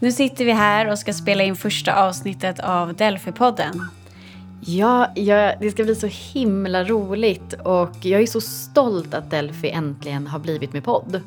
Nu sitter vi här och ska spela in första avsnittet av Delphi-podden. Ja, ja, det ska bli så himla roligt och jag är så stolt att Delphi äntligen har blivit med podd.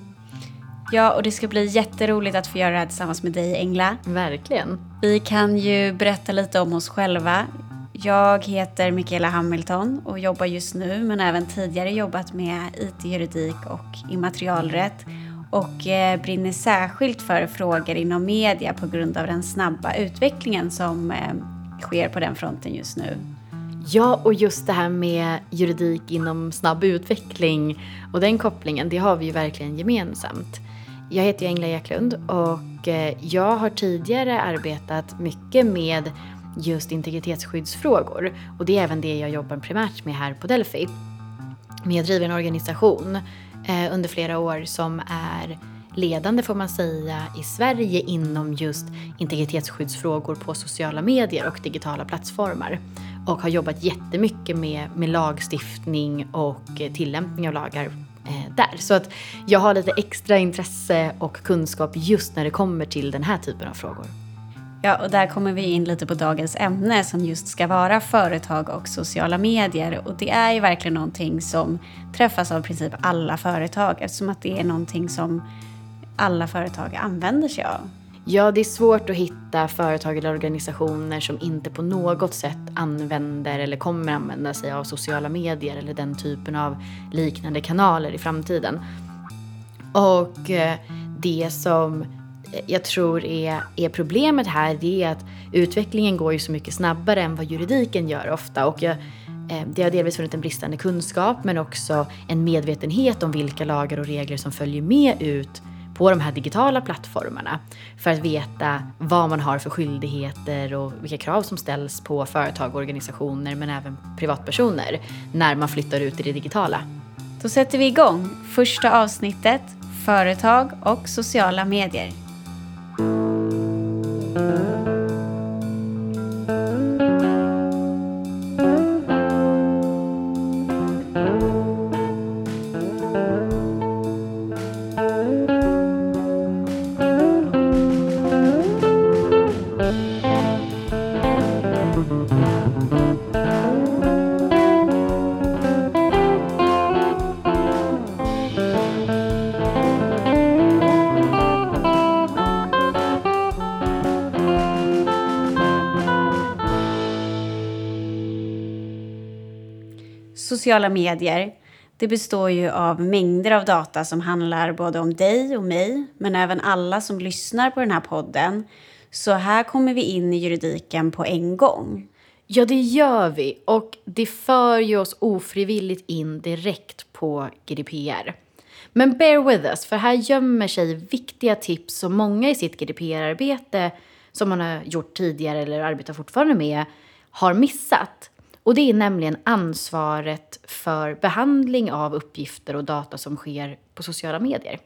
Ja, och det ska bli jätteroligt att få göra det här tillsammans med dig, Engla. Verkligen. Vi kan ju berätta lite om oss själva. Jag heter Michaela Hamilton och jobbar just nu, men även tidigare jobbat med IT-juridik och immaterialrätt och eh, brinner särskilt för frågor inom media på grund av den snabba utvecklingen som eh, sker på den fronten just nu. Ja, och just det här med juridik inom snabb utveckling och den kopplingen, det har vi ju verkligen gemensamt. Jag heter Engla Eklund och eh, jag har tidigare arbetat mycket med just integritetsskyddsfrågor och det är även det jag jobbar primärt med här på Delphi. Men jag driver en organisation eh, under flera år som är ledande får man säga i Sverige inom just integritetsskyddsfrågor på sociala medier och digitala plattformar. Och har jobbat jättemycket med, med lagstiftning och eh, tillämpning av lagar eh, där. Så att jag har lite extra intresse och kunskap just när det kommer till den här typen av frågor. Ja, och där kommer vi in lite på dagens ämne som just ska vara företag och sociala medier. Och det är ju verkligen någonting som träffas av i princip alla företag eftersom att det är någonting som alla företag använder sig av. Ja, det är svårt att hitta företag eller organisationer som inte på något sätt använder eller kommer använda sig av sociala medier eller den typen av liknande kanaler i framtiden. Och eh, det som jag tror är, är problemet här det är att utvecklingen går ju så mycket snabbare än vad juridiken gör ofta. Och jag, eh, det har delvis funnits en bristande kunskap men också en medvetenhet om vilka lagar och regler som följer med ut på de här digitala plattformarna för att veta vad man har för skyldigheter och vilka krav som ställs på företag och organisationer men även privatpersoner när man flyttar ut i det digitala. Då sätter vi igång första avsnittet Företag och sociala medier. Mm-hmm. Sociala medier det består ju av mängder av data som handlar både om dig och mig, men även alla som lyssnar på den här podden. Så här kommer vi in i juridiken på en gång. Ja, det gör vi. Och det för ju oss ofrivilligt in direkt på GDPR. Men bear with us, för här gömmer sig viktiga tips som många i sitt GDPR-arbete, som man har gjort tidigare eller arbetar fortfarande med, har missat. Och det är nämligen ansvaret för behandling av uppgifter och data som sker på sociala medier.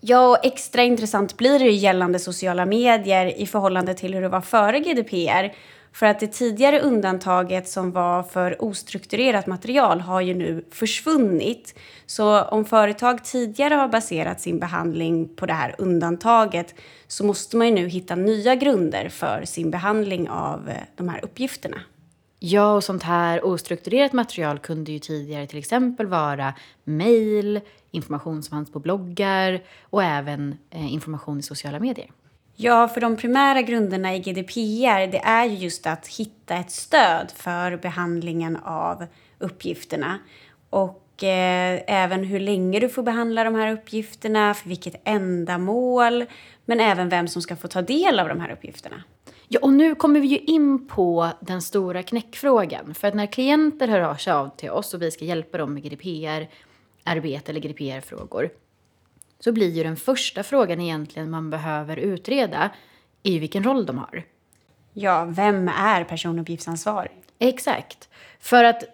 Ja, och extra intressant blir det gällande sociala medier i förhållande till hur det var före GDPR. För att det tidigare undantaget som var för ostrukturerat material har ju nu försvunnit. Så om företag tidigare har baserat sin behandling på det här undantaget så måste man ju nu hitta nya grunder för sin behandling av eh, de här uppgifterna. Ja, och sånt här ostrukturerat material kunde ju tidigare till exempel vara mejl, information som fanns på bloggar och även eh, information i sociala medier. Ja, för de primära grunderna i GDPR det är ju just att hitta ett stöd för behandlingen av uppgifterna. Och eh, även hur länge du får behandla de här uppgifterna, för vilket ändamål, men även vem som ska få ta del av de här uppgifterna. Ja, och nu kommer vi ju in på den stora knäckfrågan. För att när klienter hör av sig av till oss och vi ska hjälpa dem med GDPR-arbete eller GDPR-frågor så blir ju den första frågan egentligen man behöver utreda är ju vilken roll de har. Ja, vem är personuppgiftsansvarig? Exakt. För att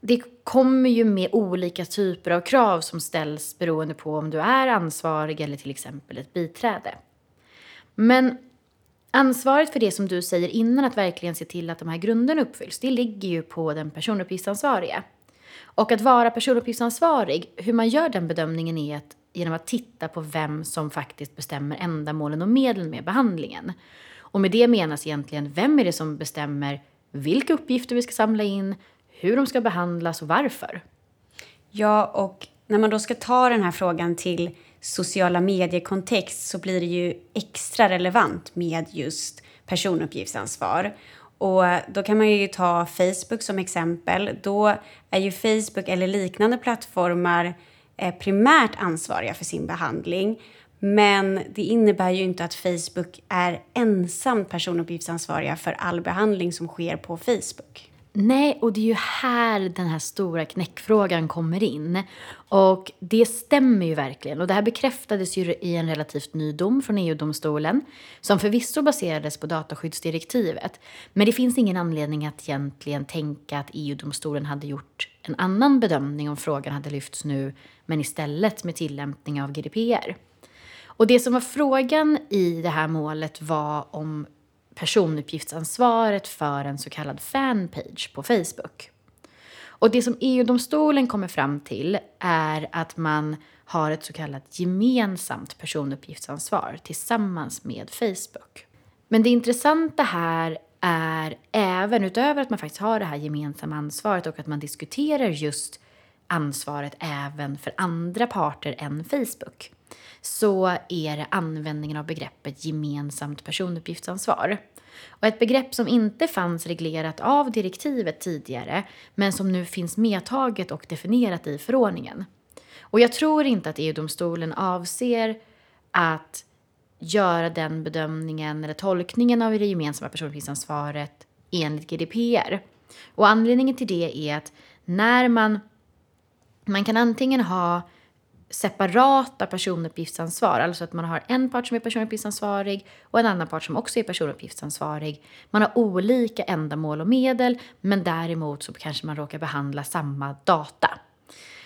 det kommer ju med olika typer av krav som ställs beroende på om du är ansvarig eller till exempel ett biträde. Men Ansvaret för det som du säger innan, att verkligen se till att de här grunderna uppfylls, det ligger ju på den personuppgiftsansvarige. Och att vara personuppgiftsansvarig, hur man gör den bedömningen är att genom att titta på vem som faktiskt bestämmer ändamålen och medlen med behandlingen. Och med det menas egentligen vem är det som bestämmer vilka uppgifter vi ska samla in, hur de ska behandlas och varför. Ja, och när man då ska ta den här frågan till sociala mediekontext så blir det ju extra relevant med just personuppgiftsansvar. Och då kan man ju ta Facebook som exempel. Då är ju Facebook eller liknande plattformar eh, primärt ansvariga för sin behandling. Men det innebär ju inte att Facebook är ensamt personuppgiftsansvariga för all behandling som sker på Facebook. Nej, och det är ju här den här stora knäckfrågan kommer in. Och det stämmer ju verkligen. Och det här bekräftades ju i en relativt ny dom från EU-domstolen som förvisso baserades på dataskyddsdirektivet. Men det finns ingen anledning att egentligen tänka att EU-domstolen hade gjort en annan bedömning om frågan hade lyfts nu, men istället med tillämpning av GDPR. Och det som var frågan i det här målet var om personuppgiftsansvaret för en så kallad fanpage på Facebook. Och det som EU-domstolen kommer fram till är att man har ett så kallat gemensamt personuppgiftsansvar tillsammans med Facebook. Men det intressanta här är även utöver att man faktiskt har det här gemensamma ansvaret och att man diskuterar just ansvaret även för andra parter än Facebook så är det användningen av begreppet gemensamt personuppgiftsansvar. Och ett begrepp som inte fanns reglerat av direktivet tidigare men som nu finns medtaget och definierat i förordningen. Och jag tror inte att EU-domstolen avser att göra den bedömningen eller tolkningen av det gemensamma personuppgiftsansvaret enligt GDPR. Och anledningen till det är att när man man kan antingen ha separata personuppgiftsansvar. Alltså att man har en part som är personuppgiftsansvarig och en annan part som också är personuppgiftsansvarig. Man har olika ändamål och medel men däremot så kanske man råkar behandla samma data.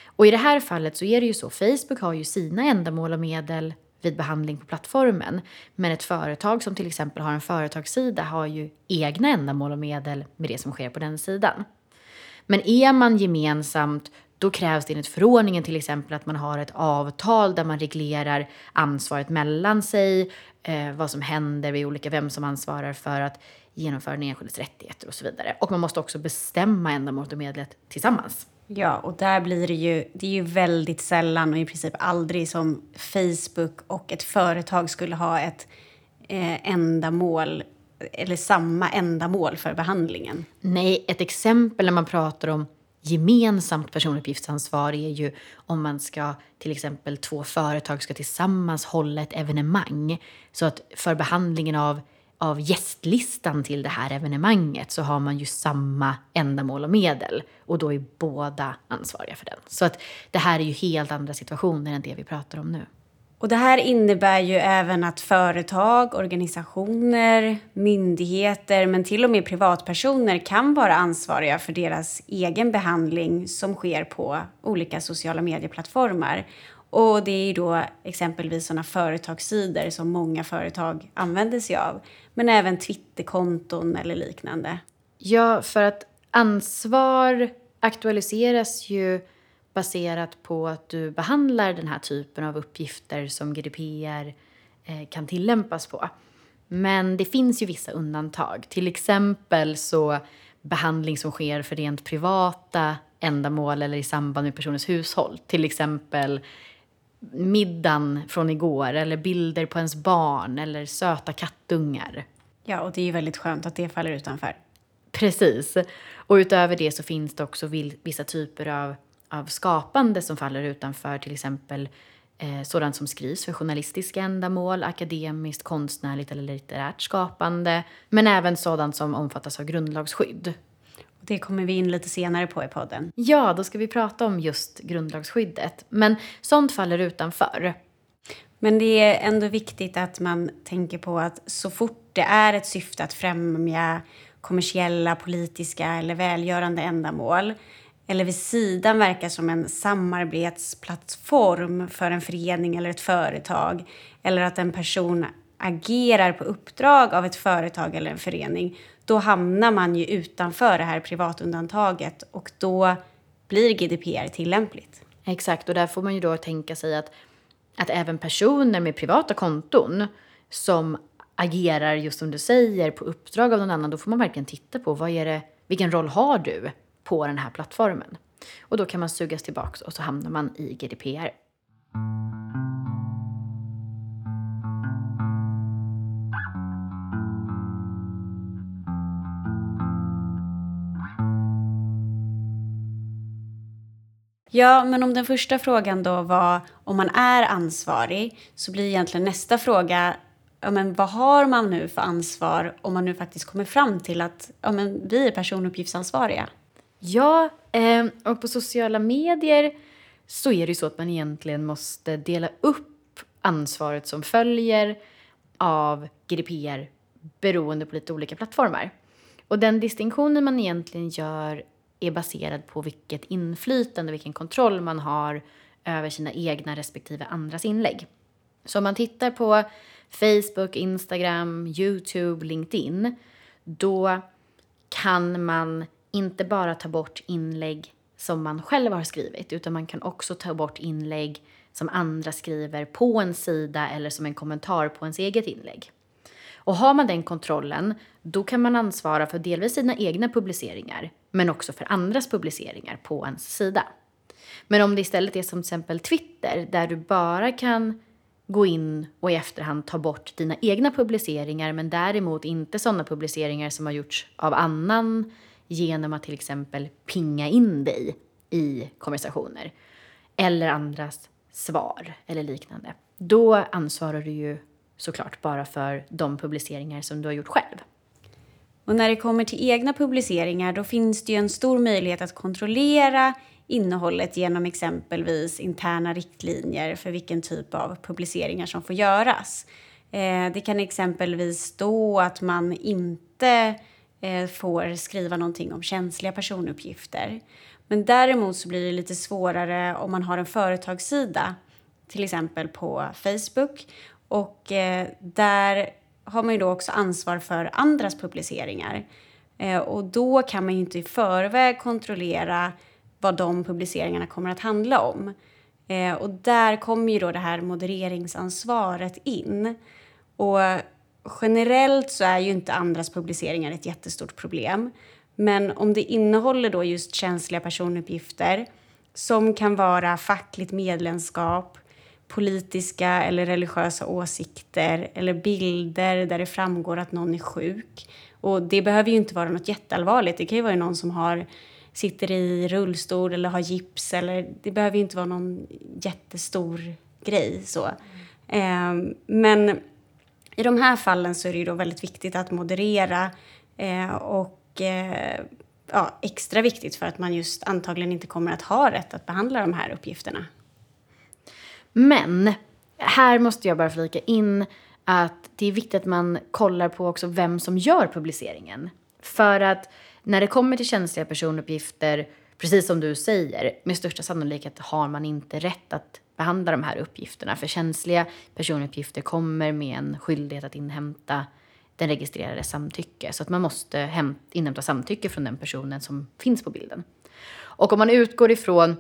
Och i det här fallet så är det ju så, Facebook har ju sina ändamål och medel vid behandling på plattformen. Men ett företag som till exempel har en företagssida har ju egna ändamål och medel med det som sker på den sidan. Men är man gemensamt då krävs det enligt förordningen till exempel att man har ett avtal där man reglerar ansvaret mellan sig, eh, vad som händer vid olika, vem som ansvarar för att genomföra den enskildes rättigheter och så vidare. Och man måste också bestämma ändamålet och medlet tillsammans. Ja, och där blir det ju, det är ju väldigt sällan och i princip aldrig som Facebook och ett företag skulle ha ett eh, ändamål eller samma ändamål för behandlingen. Nej, ett exempel när man pratar om gemensamt personuppgiftsansvar är ju om man ska, till exempel två företag ska tillsammans hålla ett evenemang. Så att för behandlingen av, av gästlistan till det här evenemanget så har man ju samma ändamål och medel. Och då är båda ansvariga för den. Så att det här är ju helt andra situationer än det vi pratar om nu. Och det här innebär ju även att företag, organisationer, myndigheter men till och med privatpersoner kan vara ansvariga för deras egen behandling som sker på olika sociala medieplattformar. Och det är ju då exempelvis sådana företagssidor som många företag använder sig av. Men även Twitterkonton eller liknande. Ja, för att ansvar aktualiseras ju baserat på att du behandlar den här typen av uppgifter som GDPR eh, kan tillämpas på. Men det finns ju vissa undantag. Till exempel så behandling som sker för rent privata ändamål eller i samband med personens hushåll. Till exempel middagen från igår eller bilder på ens barn eller söta kattungar. Ja, och det är ju väldigt skönt att det faller utanför. Precis. Och utöver det så finns det också vissa typer av av skapande som faller utanför till exempel eh, sådant som skrivs för journalistiska ändamål, akademiskt, konstnärligt eller litterärt skapande. Men även sådant som omfattas av grundlagsskydd. Det kommer vi in lite senare på i podden. Ja, då ska vi prata om just grundlagsskyddet. Men sånt faller utanför. Men det är ändå viktigt att man tänker på att så fort det är ett syfte att främja kommersiella, politiska eller välgörande ändamål eller vid sidan verkar som en samarbetsplattform för en förening eller ett företag. Eller att en person agerar på uppdrag av ett företag eller en förening, då hamnar man ju utanför det här privatundantaget och då blir GDPR tillämpligt. Exakt, och där får man ju då tänka sig att att även personer med privata konton som agerar just som du säger på uppdrag av någon annan, då får man verkligen titta på vad är det, vilken roll har du? På den här plattformen? Och då kan man sugas tillbaks och så hamnar man i GDPR. Ja, men om den första frågan då var om man är ansvarig så blir egentligen nästa fråga ja, men vad har man nu för ansvar om man nu faktiskt kommer fram till att ja, men vi är personuppgiftsansvariga? Ja, ehm, och på sociala medier så är det ju så att man egentligen måste dela upp ansvaret som följer av GDPR beroende på lite olika plattformar. Och den distinktionen man egentligen gör är baserad på vilket inflytande, vilken kontroll man har över sina egna respektive andras inlägg. Så om man tittar på Facebook, Instagram, Youtube, LinkedIn, då kan man inte bara ta bort inlägg som man själv har skrivit, utan man kan också ta bort inlägg som andra skriver på en sida eller som en kommentar på ens eget inlägg. Och har man den kontrollen, då kan man ansvara för delvis sina egna publiceringar, men också för andras publiceringar på ens sida. Men om det istället är som till exempel Twitter, där du bara kan gå in och i efterhand ta bort dina egna publiceringar, men däremot inte sådana publiceringar som har gjorts av annan genom att till exempel pinga in dig i konversationer eller andras svar eller liknande. Då ansvarar du ju såklart bara för de publiceringar som du har gjort själv. Och när det kommer till egna publiceringar då finns det ju en stor möjlighet att kontrollera innehållet genom exempelvis interna riktlinjer för vilken typ av publiceringar som får göras. Eh, det kan exempelvis stå att man inte Eh, får skriva någonting om känsliga personuppgifter. Men däremot så blir det lite svårare om man har en företagssida, till exempel på Facebook. Och eh, där har man ju då också ansvar för andras publiceringar. Eh, och då kan man ju inte i förväg kontrollera vad de publiceringarna kommer att handla om. Och där kommer ju då det här modereringsansvaret in. Och generellt så är ju inte andras publiceringar ett jättestort problem. Men om det innehåller då just känsliga personuppgifter som kan vara fackligt medlemskap, politiska eller religiösa åsikter eller bilder där det framgår att någon är sjuk. Och det behöver ju inte vara något jätteallvarligt. Det kan ju vara någon som har sitter i rullstol eller har gips. Eller, det behöver ju inte vara någon jättestor grej. Så. Eh, men i de här fallen så är det ju då väldigt viktigt att moderera eh, och eh, ja, extra viktigt för att man just antagligen inte kommer att ha rätt att behandla de här uppgifterna. Men här måste jag bara flika in att det är viktigt att man kollar på också vem som gör publiceringen. För att när det kommer till känsliga personuppgifter, precis som du säger, med största sannolikhet har man inte rätt att behandla de här uppgifterna. För känsliga personuppgifter kommer med en skyldighet att inhämta den registrerade samtycke. Så att man måste inhämta samtycke från den personen som finns på bilden. Och om man utgår ifrån,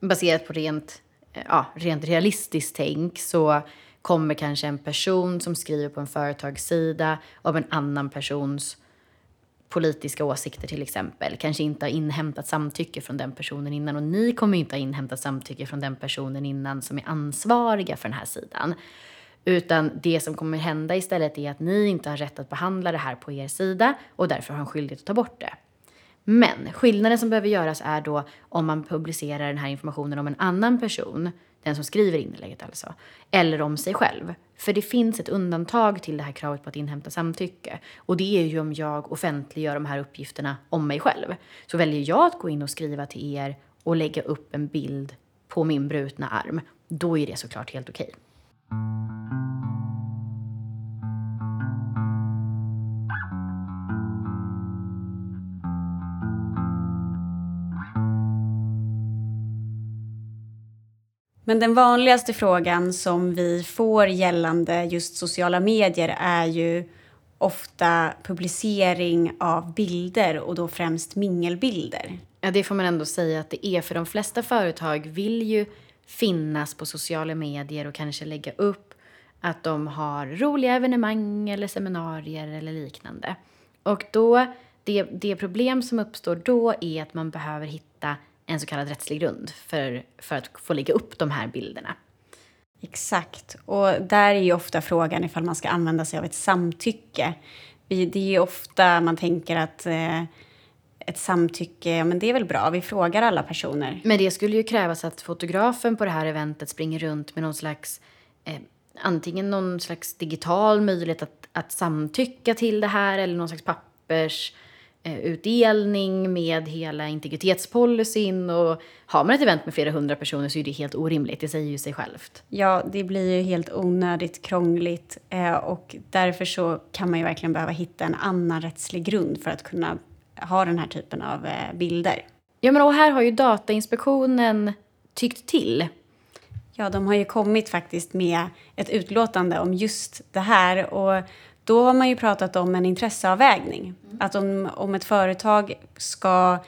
baserat på rent, eh, ja, rent realistiskt tänk, så kommer kanske en person som skriver på en företagssida om en annan persons politiska åsikter till exempel kanske inte har inhämtat samtycke från den personen innan och ni kommer inte ha inhämtat samtycke från den personen innan som är ansvariga för den här sidan. Utan det som kommer hända istället är att ni inte har rätt att behandla det här på er sida och därför har en skyldighet att ta bort det. Men skillnaden som behöver göras är då om man publicerar den här informationen om en annan person den som skriver inlägget alltså, eller om sig själv. För det finns ett undantag till det här kravet på att inhämta samtycke. Och det är ju om jag offentliggör de här uppgifterna om mig själv. Så väljer jag att gå in och skriva till er och lägga upp en bild på min brutna arm, då är det såklart helt okej. Okay. Men den vanligaste frågan som vi får gällande just sociala medier är ju ofta publicering av bilder och då främst mingelbilder. Ja, det får man ändå säga att det är. För de flesta företag vill ju finnas på sociala medier och kanske lägga upp att de har roliga evenemang eller seminarier eller liknande. Och då, det, det problem som uppstår då är att man behöver hitta en så kallad rättslig grund för, för att få lägga upp de här bilderna. Exakt. Och där är ju ofta frågan ifall man ska använda sig av ett samtycke. Det är ju ofta man tänker att eh, ett samtycke, ja men det är väl bra, vi frågar alla personer. Men det skulle ju krävas att fotografen på det här eventet springer runt med någon slags, eh, antingen någon slags digital möjlighet att, att samtycka till det här eller någon slags pappers utdelning med hela integritetspolicyn. Och har man ett event med flera hundra personer så är det helt orimligt, det säger ju sig självt. Ja, det blir ju helt onödigt krångligt eh, och därför så kan man ju verkligen behöva hitta en annan rättslig grund för att kunna ha den här typen av eh, bilder. Ja, men och här har ju Datainspektionen tyckt till. Ja, de har ju kommit faktiskt med ett utlåtande om just det här och då har man ju pratat om en intresseavvägning. Mm. Att om, om ett företag ska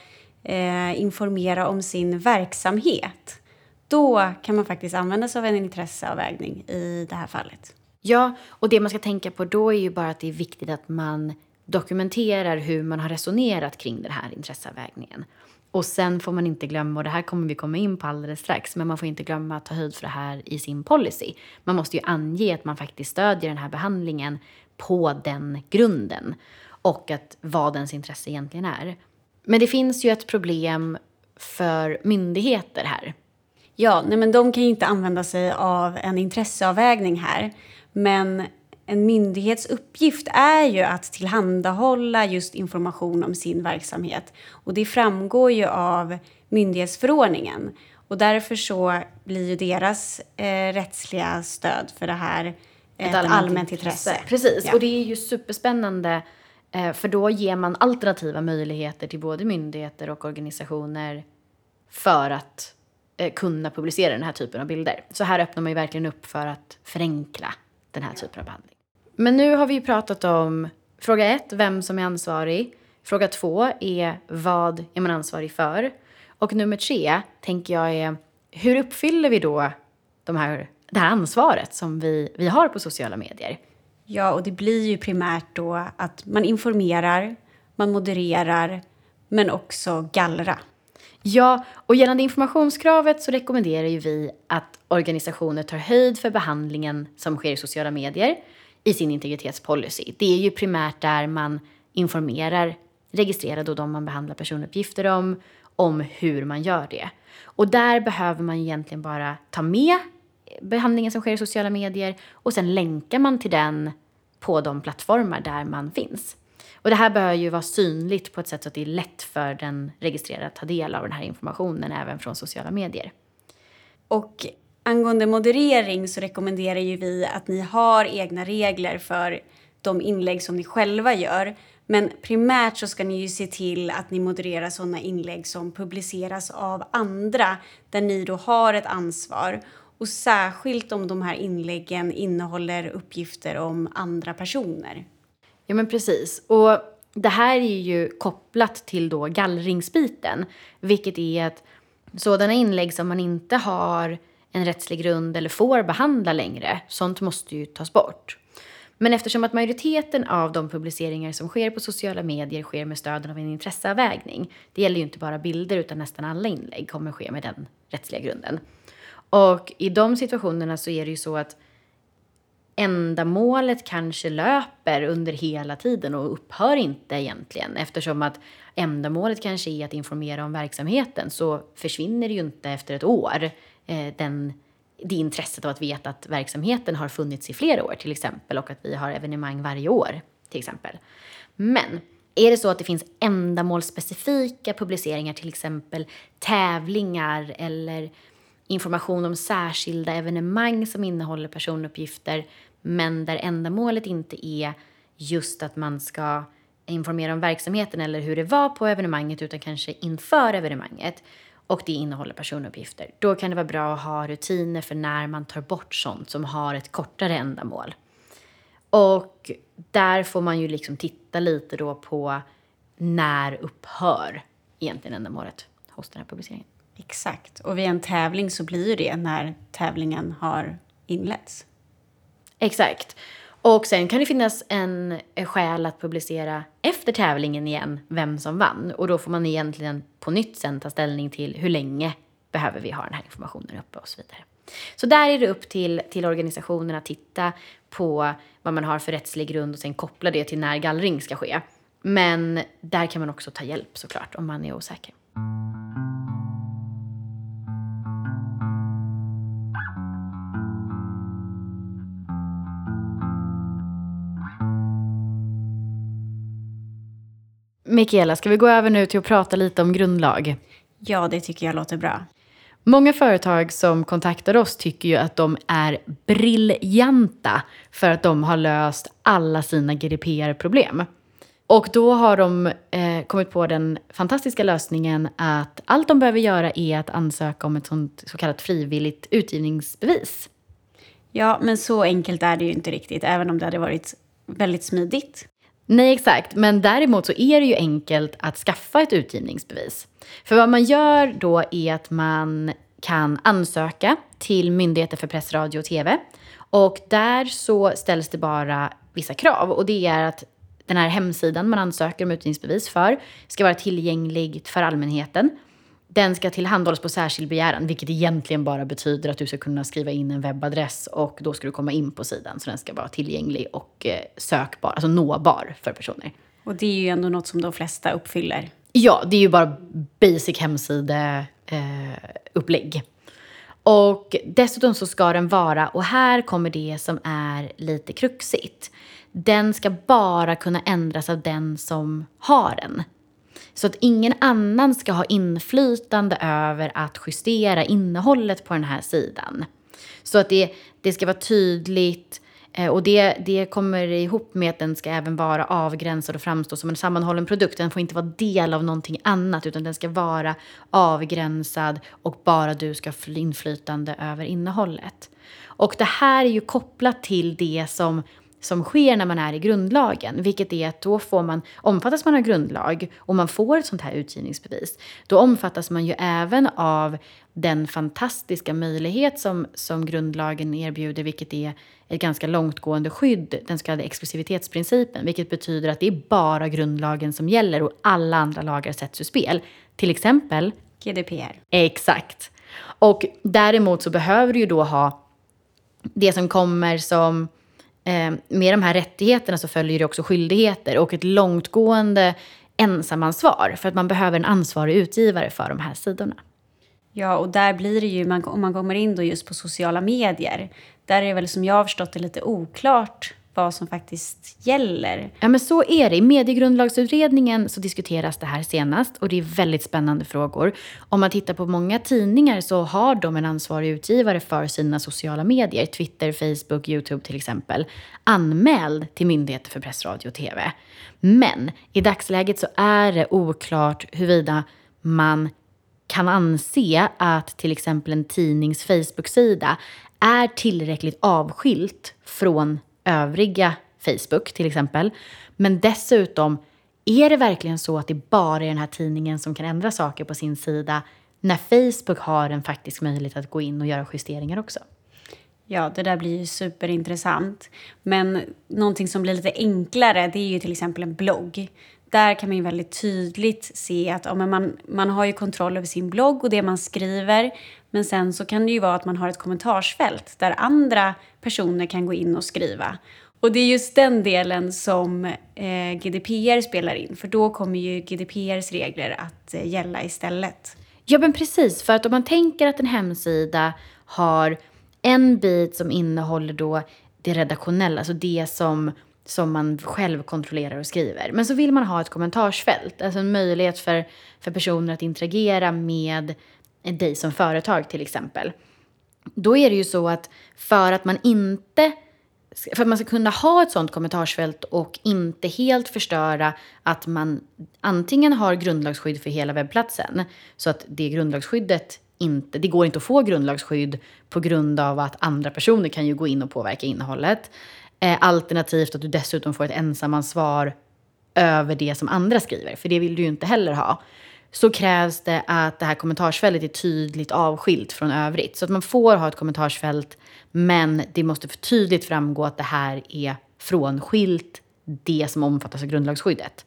eh, informera om sin verksamhet då kan man faktiskt använda sig av en intresseavvägning i det här fallet. Ja, och det man ska tänka på då är ju bara att det är viktigt att man dokumenterar hur man har resonerat kring den här intresseavvägningen. Och sen får man inte glömma, och det här kommer vi komma in på alldeles strax, men man får inte glömma att ta höjd för det här i sin policy. Man måste ju ange att man faktiskt stödjer den här behandlingen på den grunden och att vad ens intresse egentligen är. Men det finns ju ett problem för myndigheter här. Ja, nej men de kan ju inte använda sig av en intresseavvägning här. Men en myndighets uppgift är ju att tillhandahålla just information om sin verksamhet. Och det framgår ju av myndighetsförordningen. Och därför så blir ju deras eh, rättsliga stöd för det här ett, allmänt, allmänt intresse. intresse. Precis, ja. och det är ju superspännande eh, för då ger man alternativa möjligheter till både myndigheter och organisationer för att eh, kunna publicera den här typen av bilder. Så här öppnar man ju verkligen upp för att förenkla den här typen av behandling. Men nu har vi ju pratat om fråga ett, vem som är ansvarig. Fråga två är vad är man ansvarig för? Och nummer tre tänker jag är hur uppfyller vi då de här det här ansvaret som vi, vi har på sociala medier. Ja, och det blir ju primärt då att man informerar, man modererar, men också gallra. Ja, och gällande informationskravet så rekommenderar ju vi att organisationer tar höjd för behandlingen som sker i sociala medier i sin integritetspolicy. Det är ju primärt där man informerar registrerade och de man behandlar personuppgifter om, om hur man gör det. Och där behöver man egentligen bara ta med behandlingen som sker i sociala medier och sen länkar man till den på de plattformar där man finns. Och det här bör ju vara synligt på ett sätt så att det är lätt för den registrerade att ta del av den här informationen även från sociala medier. Och angående moderering så rekommenderar ju vi att ni har egna regler för de inlägg som ni själva gör. Men primärt så ska ni ju se till att ni modererar sådana inlägg som publiceras av andra där ni då har ett ansvar. Och särskilt om de här inläggen innehåller uppgifter om andra personer. Ja, men precis. Och det här är ju kopplat till då gallringsbiten, vilket är att sådana inlägg som man inte har en rättslig grund eller får behandla längre, sånt måste ju tas bort. Men eftersom att majoriteten av de publiceringar som sker på sociala medier sker med stöd av en intresseavvägning, det gäller ju inte bara bilder utan nästan alla inlägg kommer ske med den rättsliga grunden. Och i de situationerna så är det ju så att ändamålet kanske löper under hela tiden och upphör inte egentligen eftersom att ändamålet kanske är att informera om verksamheten så försvinner det ju inte efter ett år eh, den, det intresset av att veta att verksamheten har funnits i flera år till exempel och att vi har evenemang varje år till exempel. Men är det så att det finns ändamålsspecifika publiceringar, till exempel tävlingar eller information om särskilda evenemang som innehåller personuppgifter men där ändamålet inte är just att man ska informera om verksamheten eller hur det var på evenemanget utan kanske inför evenemanget och det innehåller personuppgifter. Då kan det vara bra att ha rutiner för när man tar bort sånt som har ett kortare ändamål. Och där får man ju liksom titta lite då på när upphör egentligen ändamålet hos den här publiceringen. Exakt. Och vid en tävling så blir ju det när tävlingen har inletts. Exakt. Och sen kan det finnas en eh, skäl att publicera efter tävlingen igen vem som vann. Och då får man egentligen på nytt sen ta ställning till hur länge behöver vi ha den här informationen uppe och så vidare. Så där är det upp till, till organisationen att titta på vad man har för rättslig grund och sen koppla det till när gallring ska ske. Men där kan man också ta hjälp såklart om man är osäker. Mikaela, ska vi gå över nu till att prata lite om grundlag? Ja, det tycker jag låter bra. Många företag som kontaktar oss tycker ju att de är briljanta för att de har löst alla sina GDPR-problem. Och då har de eh, kommit på den fantastiska lösningen att allt de behöver göra är att ansöka om ett sånt så kallat frivilligt utgivningsbevis. Ja, men så enkelt är det ju inte riktigt, även om det hade varit väldigt smidigt. Nej, exakt. Men däremot så är det ju enkelt att skaffa ett utgivningsbevis. För vad man gör då är att man kan ansöka till Myndigheten för press, radio och tv. Och där så ställs det bara vissa krav. Och det är att den här hemsidan man ansöker om utgivningsbevis för ska vara tillgänglig för allmänheten. Den ska tillhandahållas på särskild begäran, vilket egentligen bara betyder att du ska kunna skriva in en webbadress och då ska du komma in på sidan. Så den ska vara tillgänglig och eh, sökbar, alltså nåbar för personer. Och det är ju ändå något som de flesta uppfyller. Ja, det är ju bara basic hemsideupplägg. Eh, och dessutom så ska den vara, och här kommer det som är lite kruxigt. Den ska bara kunna ändras av den som har den. Så att ingen annan ska ha inflytande över att justera innehållet på den här sidan. Så att det, det ska vara tydligt eh, och det, det kommer ihop med att den ska även vara avgränsad och framstå som en sammanhållen produkt. Den får inte vara del av någonting annat utan den ska vara avgränsad och bara du ska ha inflytande över innehållet. Och det här är ju kopplat till det som som sker när man är i grundlagen, vilket är att då får man, omfattas man av grundlag och man får ett sånt här utgivningsbevis, då omfattas man ju även av den fantastiska möjlighet som, som grundlagen erbjuder, vilket är ett ganska långtgående skydd, den så kallade exklusivitetsprincipen, vilket betyder att det är bara grundlagen som gäller och alla andra lagar sätts ur spel. Till exempel GDPR. Exakt. Och däremot så behöver du ju då ha det som kommer som Eh, med de här rättigheterna så följer det också skyldigheter och ett långtgående ensamansvar för att man behöver en ansvarig utgivare för de här sidorna. Ja, och där blir det ju, om man kommer in då just på sociala medier, där är det väl som jag har förstått det lite oklart vad som faktiskt gäller. Ja, men så är det. I mediegrundlagsutredningen så diskuteras det här senast och det är väldigt spännande frågor. Om man tittar på många tidningar så har de en ansvarig utgivare för sina sociala medier, Twitter, Facebook, Youtube till exempel, anmäld till Myndigheten för press, radio och TV. Men i dagsläget så är det oklart huruvida man kan anse att till exempel en tidnings Facebook-sida är tillräckligt avskilt från övriga Facebook till exempel. Men dessutom, är det verkligen så att det bara är den här tidningen som kan ändra saker på sin sida när Facebook har en faktisk möjlighet att gå in och göra justeringar också? Ja, det där blir ju superintressant. Men någonting som blir lite enklare, det är ju till exempel en blogg. Där kan man ju väldigt tydligt se att ja, man, man har ju kontroll över sin blogg och det man skriver. Men sen så kan det ju vara att man har ett kommentarsfält där andra personer kan gå in och skriva. Och det är just den delen som eh, GDPR spelar in, för då kommer ju GDPRs regler att eh, gälla istället. Ja, men precis. För att om man tänker att en hemsida har en bit som innehåller då det redaktionella, alltså det som, som man själv kontrollerar och skriver. Men så vill man ha ett kommentarsfält, alltså en möjlighet för, för personer att interagera med dig som företag till exempel. Då är det ju så att för att man inte för att man ska kunna ha ett sånt kommentarsfält och inte helt förstöra att man antingen har grundlagsskydd för hela webbplatsen så att det grundlagsskyddet inte, det går inte att få grundlagsskydd på grund av att andra personer kan ju gå in och påverka innehållet. Eh, alternativt att du dessutom får ett ensamansvar över det som andra skriver, för det vill du ju inte heller ha. så krävs det att det här kommentarsfältet är tydligt avskilt från övrigt. Så att man får ha ett kommentarsfält men det måste för tydligt framgå att det här är frånskilt det som omfattas av grundlagsskyddet.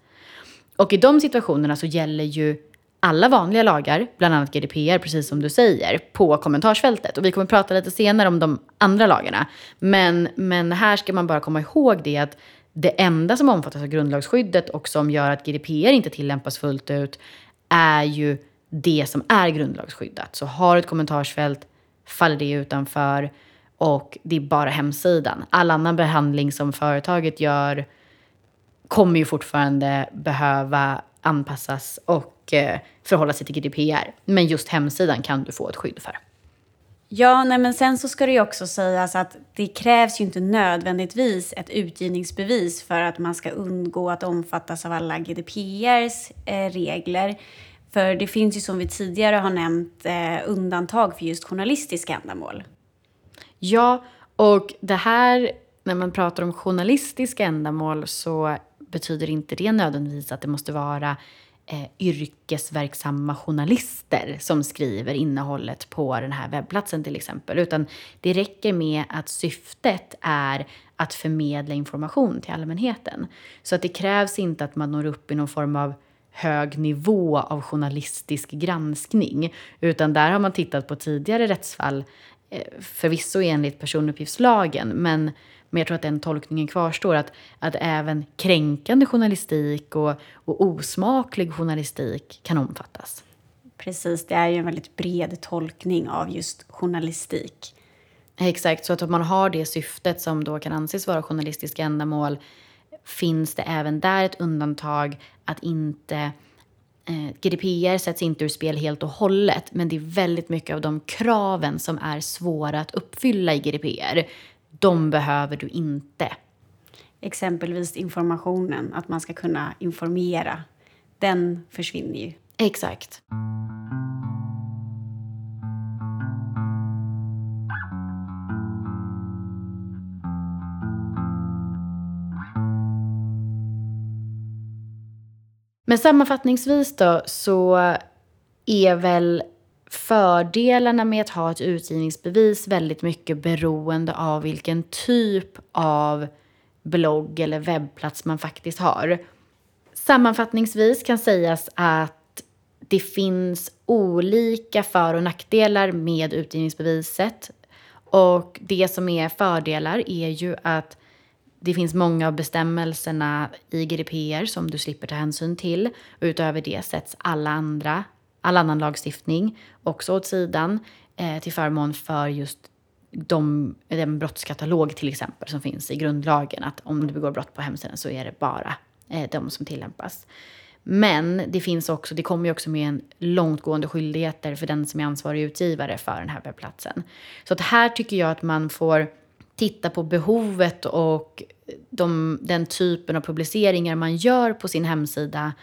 Och i de situationerna så gäller ju alla vanliga lagar, bland annat GDPR, precis som du säger, på kommentarsfältet. Och vi kommer prata lite senare om de andra lagarna. Men, men här ska man bara komma ihåg det att det enda som omfattas av grundlagsskyddet och som gör att GDPR inte tillämpas fullt ut är ju det som är grundlagsskyddat. Så har du ett kommentarsfält faller det utanför och det är bara hemsidan. All annan behandling som företaget gör kommer ju fortfarande behöva anpassas och eh, förhålla sig till GDPR. Men just hemsidan kan du få ett skydd för. Ja, nej, men sen så ska det ju också sägas att det krävs ju inte nödvändigtvis ett utgivningsbevis för att man ska undgå att omfattas av alla GDPRs eh, regler. För det finns ju som vi tidigare har nämnt eh, undantag för just journalistiska ändamål. Ja, och det här, när man pratar om journalistiska ändamål så betyder inte det nödvändigtvis att det måste vara eh, yrkesverksamma journalister som skriver innehållet på den här webbplatsen till exempel. Utan det räcker med att syftet är att förmedla information till allmänheten. Så att det krävs inte att man når upp i någon form av hög nivå av journalistisk granskning. Utan där har man tittat på tidigare rättsfall, eh, förvisso enligt personuppgiftslagen, men men jag tror att den tolkningen kvarstår, att, att även kränkande journalistik och, och osmaklig journalistik kan omfattas. Precis, det är ju en väldigt bred tolkning av just journalistik. Exakt, så att om man har det syftet som då kan anses vara journalistiska ändamål finns det även där ett undantag att inte eh, GDPR sätts inte ur spel helt och hållet men det är väldigt mycket av de kraven som är svåra att uppfylla i GDPR de behöver du inte. Exempelvis informationen, att man ska kunna informera. Den försvinner ju. Exakt. Men sammanfattningsvis då så är väl fördelarna med att ha ett utgivningsbevis väldigt mycket beroende av vilken typ av blogg eller webbplats man faktiskt har. Sammanfattningsvis kan sägas att det finns olika för och nackdelar med utgivningsbeviset. Och det som är fördelar är ju att det finns många av bestämmelserna i GDPR som du slipper ta hänsyn till. utöver det sätts alla andra all annan lagstiftning också åt sidan eh, till förmån för just de, den brottskatalog till exempel som finns i grundlagen. Att om du begår brott på hemsidan så är det bara eh, de som tillämpas. Men det finns också, det kommer ju också med en långtgående skyldigheter för den som är ansvarig utgivare för den här webbplatsen. Så att här tycker jag att man får titta på behovet och de, den typen av publiceringar man gör på sin hemsida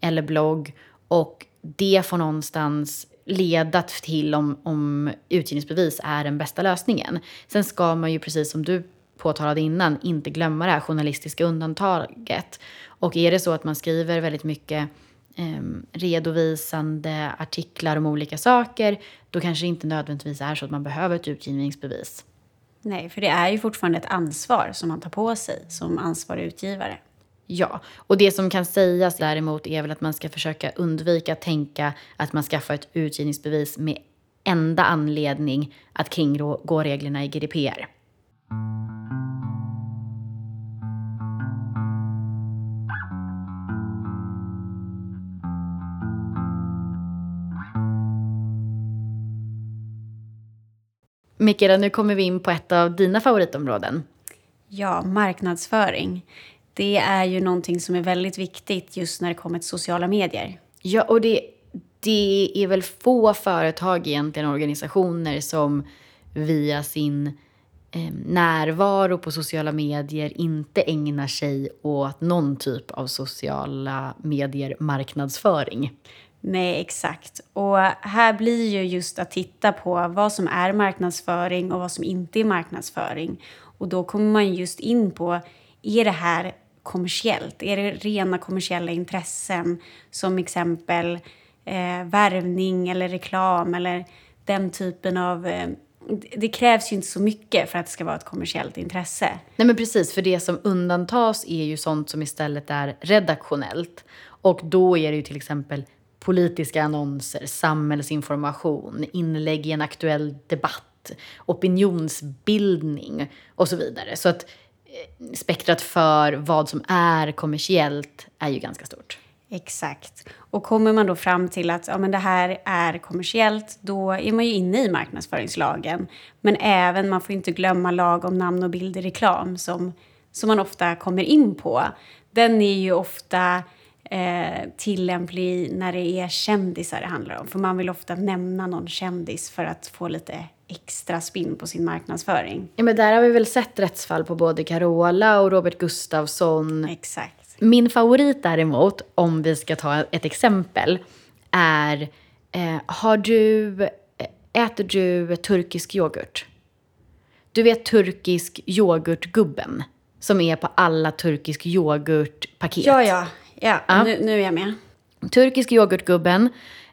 eller blogg och det får någonstans leda till om, om utgivningsbevis är den bästa lösningen. Sen ska man ju, precis som du påtalade innan, inte glömma det här journalistiska undantaget. Och är det så att man skriver väldigt mycket eh, redovisande artiklar om olika saker, då kanske det inte nödvändigtvis är så att man behöver ett utgivningsbevis. Nej, för det är ju fortfarande ett ansvar som man tar på sig som ansvarig utgivare. Ja, och det som kan sägas däremot är väl att man ska försöka undvika att tänka att man skaffar ett utgivningsbevis med enda anledning att kringgå reglerna i GDPR. Mikaela, nu kommer vi in på ett av dina favoritområden. Ja, marknadsföring det är ju någonting som är väldigt viktigt just när det kommer till sociala medier. Ja, och det, det är väl få företag egentligen, organisationer som via sin eh, närvaro på sociala medier inte ägnar sig åt någon typ av sociala medier marknadsföring. Nej, exakt. Och här blir ju just att titta på vad som är marknadsföring och vad som inte är marknadsföring. Och då kommer man just in på, är det här kommersiellt? Är det rena kommersiella intressen som exempel eh, värvning eller reklam eller den typen av... Eh, det krävs ju inte så mycket för att det ska vara ett kommersiellt intresse. Nej men precis, för det som undantas är ju sånt som istället är redaktionellt. Och då är det ju till exempel politiska annonser, samhällsinformation, inlägg i en aktuell debatt, opinionsbildning och så vidare. Så att spektrat för vad som är kommersiellt är ju ganska stort. Exakt. Och kommer man då fram till att ja, men det här är kommersiellt, då är man ju inne i marknadsföringslagen. Men även, man får inte glömma lag om namn och bild i reklam som, som man ofta kommer in på. Den är ju ofta eh, tillämplig när det är kändisar det handlar om. För man vill ofta nämna någon kändis för att få lite extra spinn på sin marknadsföring. Ja, men där har vi väl sett rättsfall på både Carola och Robert Gustafsson. Exakt. Min favorit däremot, om vi ska ta ett exempel, är eh, har du, eh, äter du turkisk yoghurt? Du vet turkisk yoghurtgubben som är på alla turkisk yoghurtpaket. Ja, ja. Ja, ja. Nu, nu är jag med. Turkisk yoghurtgubben.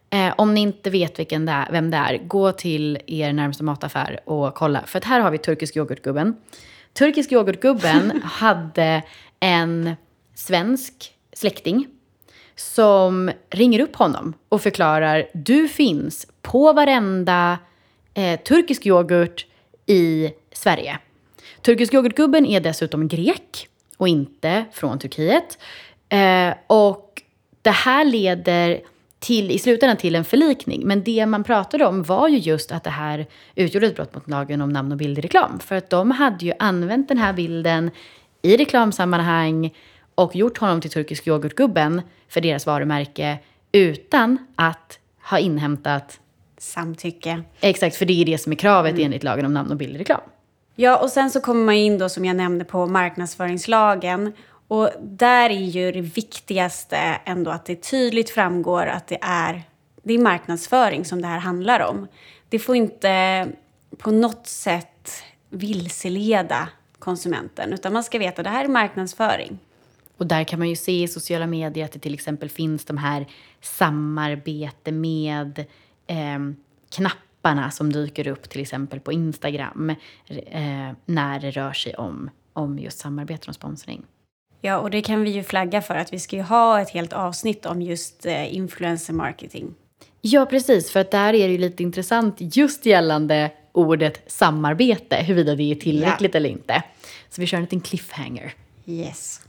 Eh, om ni inte vet vilken det är, vem det är, gå till er närmsta mataffär och kolla. För att här har vi turkisk yoghurtgubben. Turkisk yoghurtgubben hade en svensk släkting som ringer upp honom och förklarar du finns på varenda eh, turkisk yoghurt i Sverige. Turkisk yoghurtgubben är dessutom grek och inte från Turkiet. Eh, och det här leder till, i slutändan till en förlikning. Men det man pratade om var ju just att det här utgjorde ett brott mot lagen om namn och bild i reklam. För att de hade ju använt den här bilden i reklamsammanhang och gjort honom till turkisk yoghurtgubben för deras varumärke utan att ha inhämtat samtycke. Exakt, för det är det som är kravet mm. enligt lagen om namn och bild i reklam. Ja, och sen så kommer man in då som jag nämnde på marknadsföringslagen och där är ju det viktigaste ändå att det tydligt framgår att det är, det är marknadsföring som det här handlar om. Det får inte på något sätt vilseleda konsumenten, utan man ska veta att det här är marknadsföring. Och där kan man ju se i sociala medier att det till exempel finns de här samarbete med eh, knapparna som dyker upp till exempel på Instagram eh, när det rör sig om, om just samarbete och sponsring. Ja, och det kan vi ju flagga för att vi ska ju ha ett helt avsnitt om just eh, influencer marketing. Ja, precis, för att där är det ju lite intressant just gällande ordet samarbete, huruvida det är tillräckligt ja. eller inte. Så vi kör en liten cliffhanger. Yes.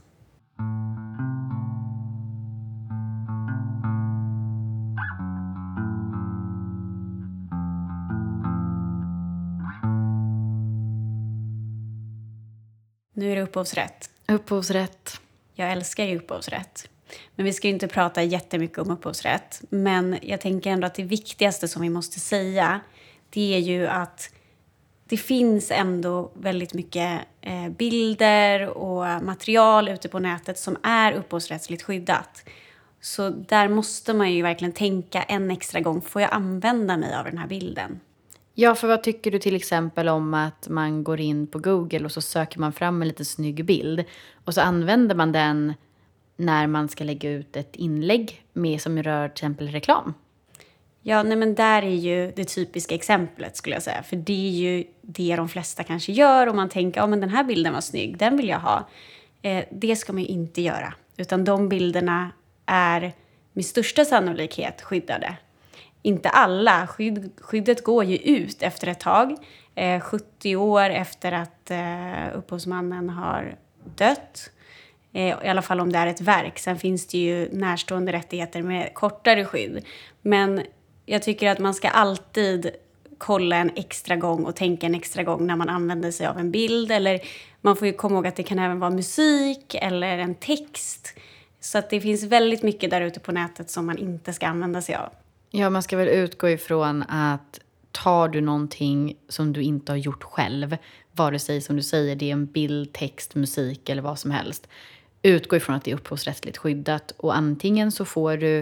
Nu är det upphovsrätt. Upphovsrätt. Jag älskar ju upphovsrätt. Men vi ska ju inte prata jättemycket om upphovsrätt. Men jag tänker ändå att det viktigaste som vi måste säga det är ju att det finns ändå väldigt mycket eh, bilder och material ute på nätet som är upphovsrättsligt skyddat. Så där måste man ju verkligen tänka en extra gång. Får jag använda mig av den här bilden? Ja, för vad tycker du till exempel om att man går in på Google och så söker man fram en liten snygg bild och så använder man den när man ska lägga ut ett inlägg med som rör till exempel reklam? Ja, nej men där är ju det typiska exemplet skulle jag säga. För det är ju det de flesta kanske gör och man tänker, ja men den här bilden var snygg, den vill jag ha. Eh, det ska man ju inte göra. Utan de bilderna är med största sannolikhet skyddade inte alla. Skydd, skyddet går ju ut efter ett tag. Eh, 70 år efter att eh, upphovsmannen har dött. Eh, I alla fall om det är ett verk. Sen finns det ju närstående rättigheter med kortare skydd. Men jag tycker att man ska alltid kolla en extra gång och tänka en extra gång när man använder sig av en bild. Eller man får ju komma ihåg att det kan även vara musik eller en text. Så att det finns väldigt mycket där ute på nätet som man inte ska använda sig av. Ja, man ska väl utgå ifrån att tar du någonting som du inte har gjort själv, vare sig som du säger det är en bild, text, musik eller vad som helst, utgå ifrån att det är upphovsrättsligt skyddat och antingen så får du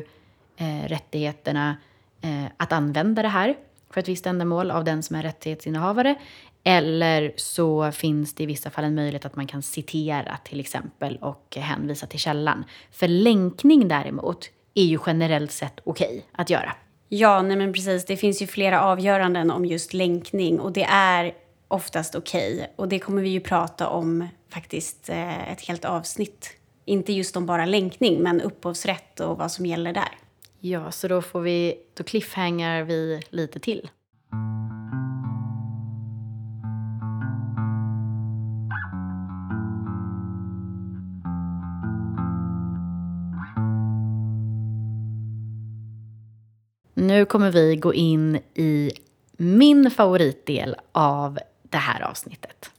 eh, rättigheterna eh, att använda det här för ett visst ändamål av den som är rättighetsinnehavare eller så finns det i vissa fall en möjlighet att man kan citera till exempel och hänvisa till källan. För länkning däremot är ju generellt sett okej okay att göra. Ja, nej men precis. Det finns ju flera avgöranden om just länkning och det är oftast okej. Okay. Och det kommer vi ju prata om faktiskt eh, ett helt avsnitt. Inte just om bara länkning, men upphovsrätt och vad som gäller där. Ja, så då får vi, då cliffhangar vi lite till. Nu kommer vi gå in i min favoritdel av det här avsnittet.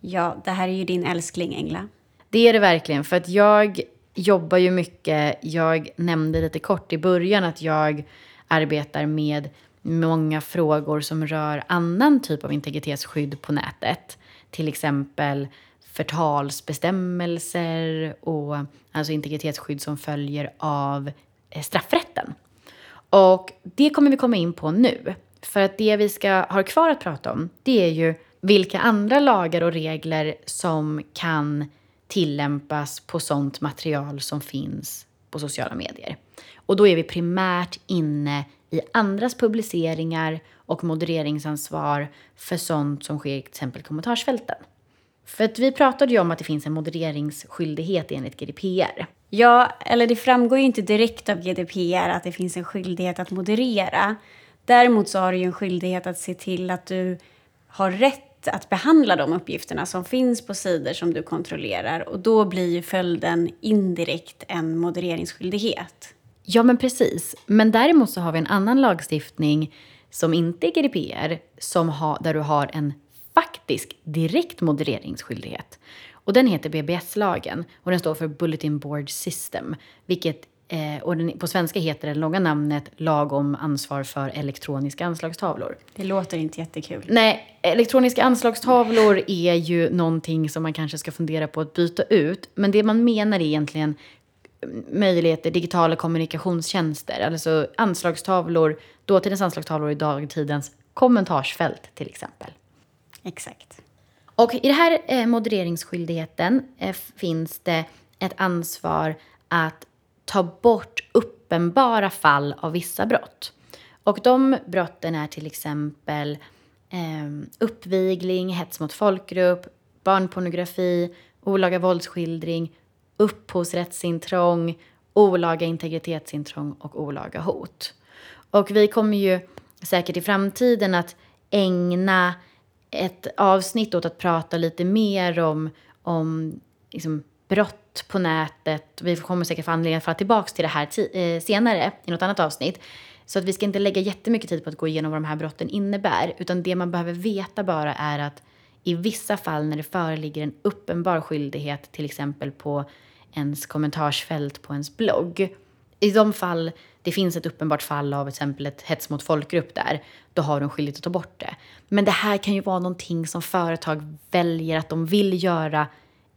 Ja, det här är ju din älskling, Engla. Det är det verkligen, för att jag jobbar ju mycket. Jag nämnde lite kort i början att jag arbetar med många frågor som rör annan typ av integritetsskydd på nätet. Till exempel förtalsbestämmelser och alltså integritetsskydd som följer av eh, straffrätten. Och det kommer vi komma in på nu. För att det vi ska ha kvar att prata om, det är ju vilka andra lagar och regler som kan tillämpas på sånt material som finns på sociala medier. Och då är vi primärt inne i andras publiceringar och modereringsansvar för sånt som sker i till exempel kommentarsfälten. För att vi pratade ju om att det finns en modereringsskyldighet enligt GDPR. Ja, eller det framgår ju inte direkt av GDPR att det finns en skyldighet att moderera. Däremot så har du ju en skyldighet att se till att du har rätt att behandla de uppgifterna som finns på sidor som du kontrollerar. Och då blir ju följden indirekt en modereringsskyldighet. Ja, men precis. Men däremot så har vi en annan lagstiftning som inte är GDPR, som har, där du har en faktisk direkt modereringsskyldighet. Och den heter BBS-lagen och den står för Bulletin Board System, vilket Eh, och den, på svenska heter det långa namnet Lag om ansvar för elektroniska anslagstavlor. Det låter inte jättekul. Nej, elektroniska anslagstavlor är ju någonting som man kanske ska fundera på att byta ut. Men det man menar är egentligen möjligheter, digitala kommunikationstjänster. Alltså anslagstavlor, dåtidens anslagstavlor i dagtidens kommentarsfält till exempel. Exakt. Och i den här eh, modereringsskyldigheten eh, finns det ett ansvar att ta bort uppenbara fall av vissa brott. Och de brotten är till exempel eh, uppvigling, hets mot folkgrupp, barnpornografi, olaga våldsskildring, upphovsrättsintrång, olaga integritetsintrång och olaga hot. Och vi kommer ju säkert i framtiden att ägna ett avsnitt åt att prata lite mer om, om liksom brott på nätet. Vi kommer säkert få anledning att falla tillbaka till det här eh, senare i något annat avsnitt. Så att vi ska inte lägga jättemycket tid på att gå igenom vad de här brotten innebär. Utan det man behöver veta bara är att i vissa fall när det föreligger en uppenbar skyldighet, till exempel på ens kommentarsfält på ens blogg. I de fall det finns ett uppenbart fall av exempel ett hets mot folkgrupp där, då har de skyldighet att ta bort det. Men det här kan ju vara någonting som företag väljer att de vill göra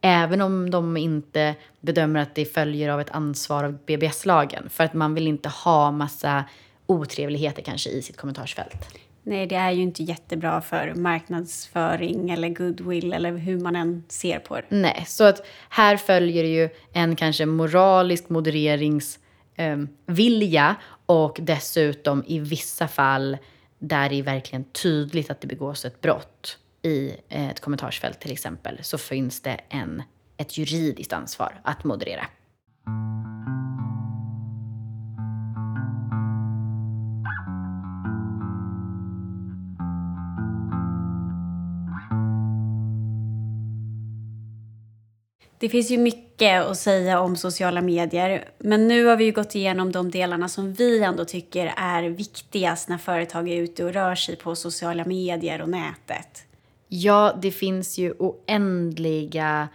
Även om de inte bedömer att det följer av ett ansvar av BBS-lagen. För att man vill inte ha massa otrevligheter kanske i sitt kommentarsfält. Nej, det är ju inte jättebra för marknadsföring eller goodwill eller hur man än ser på det. Nej, så att här följer ju en kanske moralisk modereringsvilja eh, och dessutom i vissa fall där det är verkligen tydligt att det begås ett brott i eh, ett kommentarsfält till exempel så finns det en, ett juridiskt ansvar att moderera. Det finns ju mycket att säga om sociala medier, men nu har vi ju gått igenom de delarna som vi ändå tycker är viktigast när företag är ute och rör sig på sociala medier och nätet. Ja, det finns ju oändliga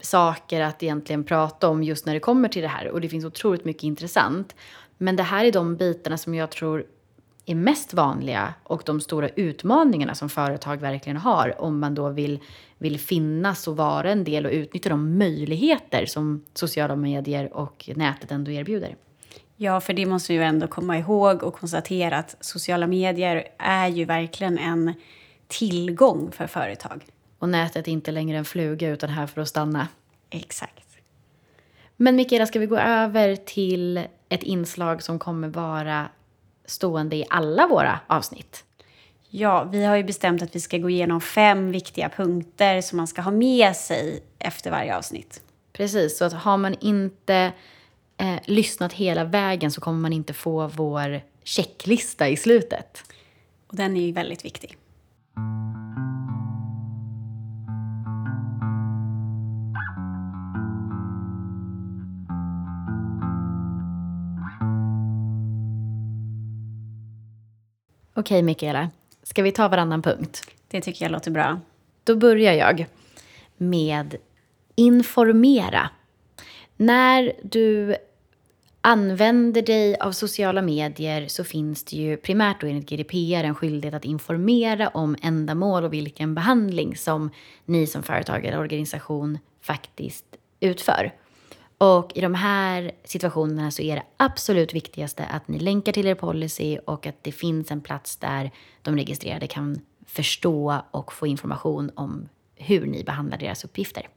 saker att egentligen prata om just när det kommer till det här och det finns otroligt mycket intressant. Men det här är de bitarna som jag tror är mest vanliga och de stora utmaningarna som företag verkligen har om man då vill, vill finnas och vara en del och utnyttja de möjligheter som sociala medier och nätet ändå erbjuder. Ja, för det måste vi ju ändå komma ihåg och konstatera att sociala medier är ju verkligen en tillgång för företag. Och nätet är inte längre en fluga utan här för att stanna. Exakt. Men Mikaela, ska vi gå över till ett inslag som kommer vara stående i alla våra avsnitt. Ja, vi har ju bestämt att vi ska gå igenom fem viktiga punkter som man ska ha med sig efter varje avsnitt. Precis, så att har man inte eh, lyssnat hela vägen så kommer man inte få vår checklista i slutet. Och den är ju väldigt viktig. Okej, Mikaela. Ska vi ta varannan punkt? Det tycker jag låter bra. Då börjar jag med informera. När du använder dig av sociala medier så finns det ju primärt då enligt GDPR en skyldighet att informera om ändamål och vilken behandling som ni som företag eller organisation faktiskt utför. Och i de här situationerna så är det absolut viktigaste att ni länkar till er policy och att det finns en plats där de registrerade kan förstå och få information om hur ni behandlar deras uppgifter.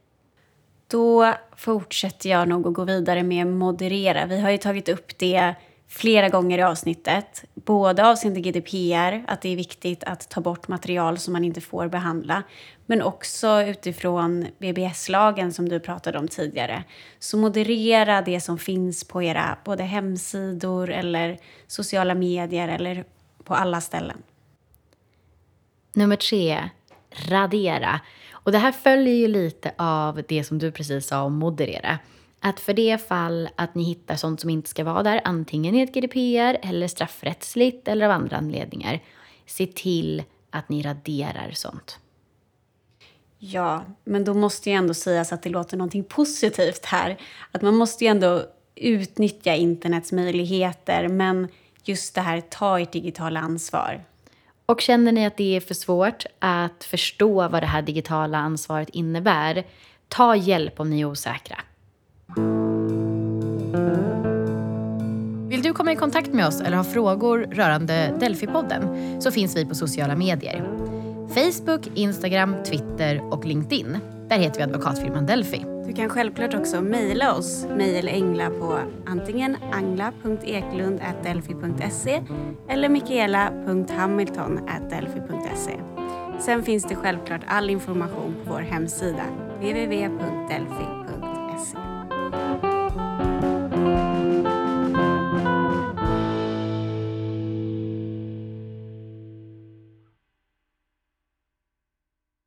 Då fortsätter jag nog att gå vidare med moderera. Vi har ju tagit upp det flera gånger i avsnittet. Både avseende GDPR, att det är viktigt att ta bort material som man inte får behandla. Men också utifrån BBS-lagen som du pratade om tidigare. Så moderera det som finns på era både hemsidor eller sociala medier eller på alla ställen. Nummer tre, radera. Och det här följer ju lite av det som du precis sa om moderera. Att för det fall att ni hittar sånt som inte ska vara där, antingen i ett GDPR eller straffrättsligt eller av andra anledningar, se till att ni raderar sånt. Ja, men då måste ju ändå sägas att det låter någonting positivt här. Att man måste ju ändå utnyttja internets möjligheter, men just det här, ta ert digitala ansvar. Och känner ni att det är för svårt att förstå vad det här digitala ansvaret innebär, ta hjälp om ni är osäkra. Vill du komma i kontakt med oss eller ha frågor rörande Delphi-podden så finns vi på sociala medier. Facebook, Instagram, Twitter och LinkedIn. Där heter vi advokatfirman Delphi. Du kan självklart också mejla oss, mejl eller Engla på antingen angla.eklund.delphi.se eller mikaela.hamilton.delphi.se. Sen finns det självklart all information på vår hemsida www.delphi.se. thank you